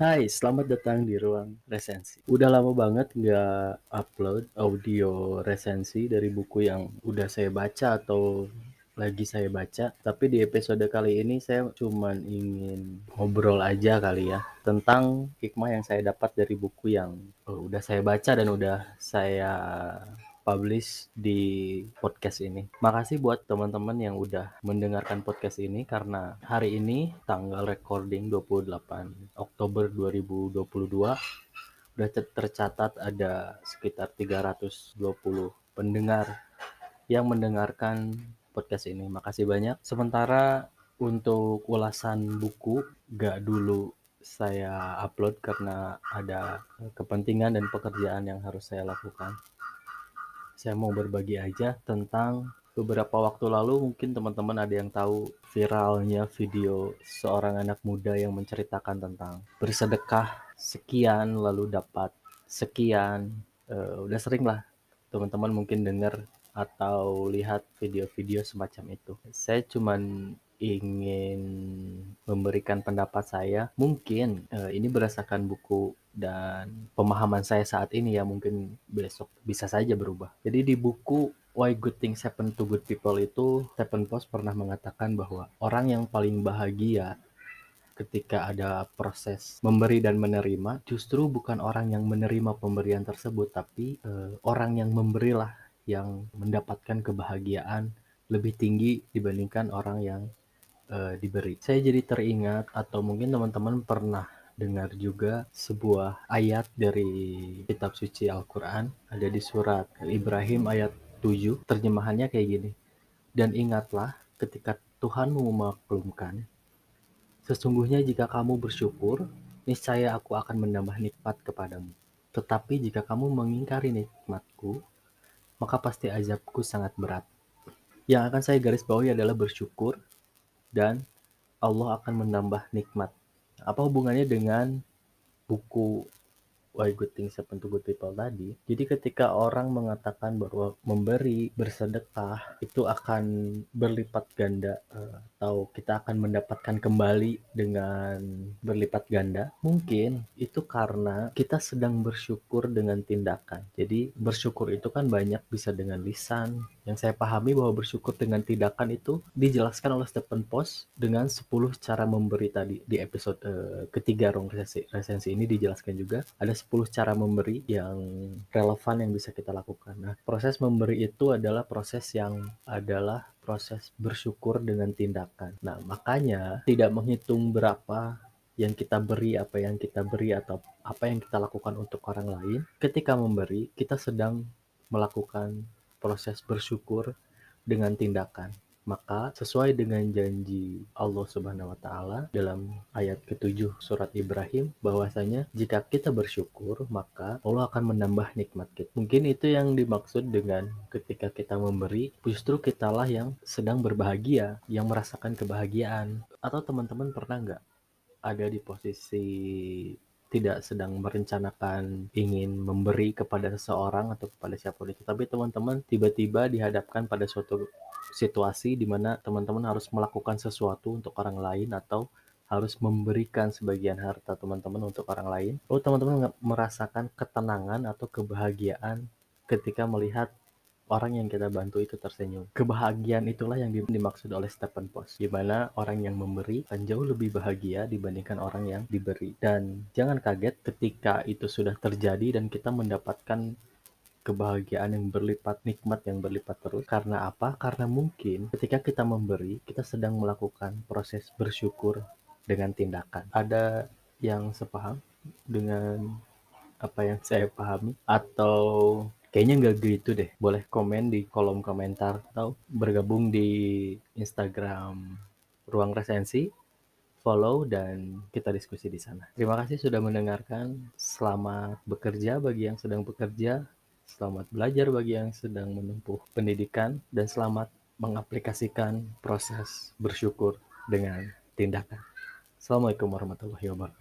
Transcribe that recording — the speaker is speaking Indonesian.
Hai, selamat datang di ruang resensi. Udah lama banget nggak upload audio resensi dari buku yang udah saya baca atau lagi saya baca. Tapi di episode kali ini saya cuman ingin ngobrol aja kali ya tentang hikmah yang saya dapat dari buku yang oh, udah saya baca dan udah saya publish di podcast ini. Makasih buat teman-teman yang udah mendengarkan podcast ini karena hari ini tanggal recording 28 Oktober 2022 udah tercatat ada sekitar 320 pendengar yang mendengarkan podcast ini. Makasih banyak. Sementara untuk ulasan buku gak dulu saya upload karena ada kepentingan dan pekerjaan yang harus saya lakukan saya mau berbagi aja tentang beberapa waktu lalu mungkin teman-teman ada yang tahu viralnya video seorang anak muda yang menceritakan tentang bersedekah sekian lalu dapat sekian. Uh, udah sering lah teman-teman mungkin dengar atau lihat video-video semacam itu. Saya cuman ingin memberikan pendapat saya mungkin uh, ini berdasarkan buku dan pemahaman saya saat ini ya mungkin besok bisa saja berubah. Jadi di buku Why Good Things Happen to Good People itu Stephen Post pernah mengatakan bahwa orang yang paling bahagia ketika ada proses memberi dan menerima justru bukan orang yang menerima pemberian tersebut tapi uh, orang yang memberilah yang mendapatkan kebahagiaan lebih tinggi dibandingkan orang yang uh, diberi. Saya jadi teringat atau mungkin teman-teman pernah dengar juga sebuah ayat dari kitab suci Al-Quran. Ada di surat Ibrahim ayat 7 terjemahannya kayak gini. Dan ingatlah ketika Tuhanmu memaklumkan sesungguhnya jika kamu bersyukur niscaya aku akan menambah nikmat kepadamu. Tetapi jika kamu mengingkari nikmatku maka pasti azabku sangat berat. Yang akan saya garis bawahi adalah bersyukur dan Allah akan menambah nikmat apa hubungannya dengan buku Why Good Things Happen to Good People tadi. Jadi ketika orang mengatakan bahwa memberi, bersedekah itu akan berlipat ganda eh, atau kita akan mendapatkan kembali dengan berlipat ganda, mungkin itu karena kita sedang bersyukur dengan tindakan. Jadi bersyukur itu kan banyak bisa dengan lisan. Yang saya pahami bahwa bersyukur dengan tindakan itu dijelaskan oleh Stephen Post dengan 10 cara memberi tadi di episode uh, ketiga Rong resensi, resensi ini dijelaskan juga ada 10 cara memberi yang relevan yang bisa kita lakukan. Nah, proses memberi itu adalah proses yang adalah proses bersyukur dengan tindakan. Nah, makanya tidak menghitung berapa yang kita beri, apa yang kita beri atau apa yang kita lakukan untuk orang lain. Ketika memberi, kita sedang melakukan proses bersyukur dengan tindakan. Maka sesuai dengan janji Allah Subhanahu wa taala dalam ayat ketujuh surat Ibrahim bahwasanya jika kita bersyukur maka Allah akan menambah nikmat kita. Mungkin itu yang dimaksud dengan ketika kita memberi justru kitalah yang sedang berbahagia, yang merasakan kebahagiaan. Atau teman-teman pernah nggak ada di posisi tidak sedang merencanakan ingin memberi kepada seseorang atau kepada siapa itu, tapi teman-teman tiba-tiba dihadapkan pada suatu situasi di mana teman-teman harus melakukan sesuatu untuk orang lain atau harus memberikan sebagian harta teman-teman untuk orang lain. Oh, teman-teman merasakan ketenangan atau kebahagiaan ketika melihat orang yang kita bantu itu tersenyum. Kebahagiaan itulah yang dimaksud oleh Stephen Post, di mana orang yang memberi akan jauh lebih bahagia dibandingkan orang yang diberi. Dan jangan kaget ketika itu sudah terjadi dan kita mendapatkan kebahagiaan yang berlipat, nikmat yang berlipat terus. Karena apa? Karena mungkin ketika kita memberi, kita sedang melakukan proses bersyukur dengan tindakan. Ada yang sepaham dengan apa yang saya pahami atau kayaknya nggak gitu deh. Boleh komen di kolom komentar atau bergabung di Instagram Ruang Resensi, follow dan kita diskusi di sana. Terima kasih sudah mendengarkan. Selamat bekerja bagi yang sedang bekerja. Selamat belajar bagi yang sedang menempuh pendidikan dan selamat mengaplikasikan proses bersyukur dengan tindakan. Assalamualaikum warahmatullahi wabarakatuh.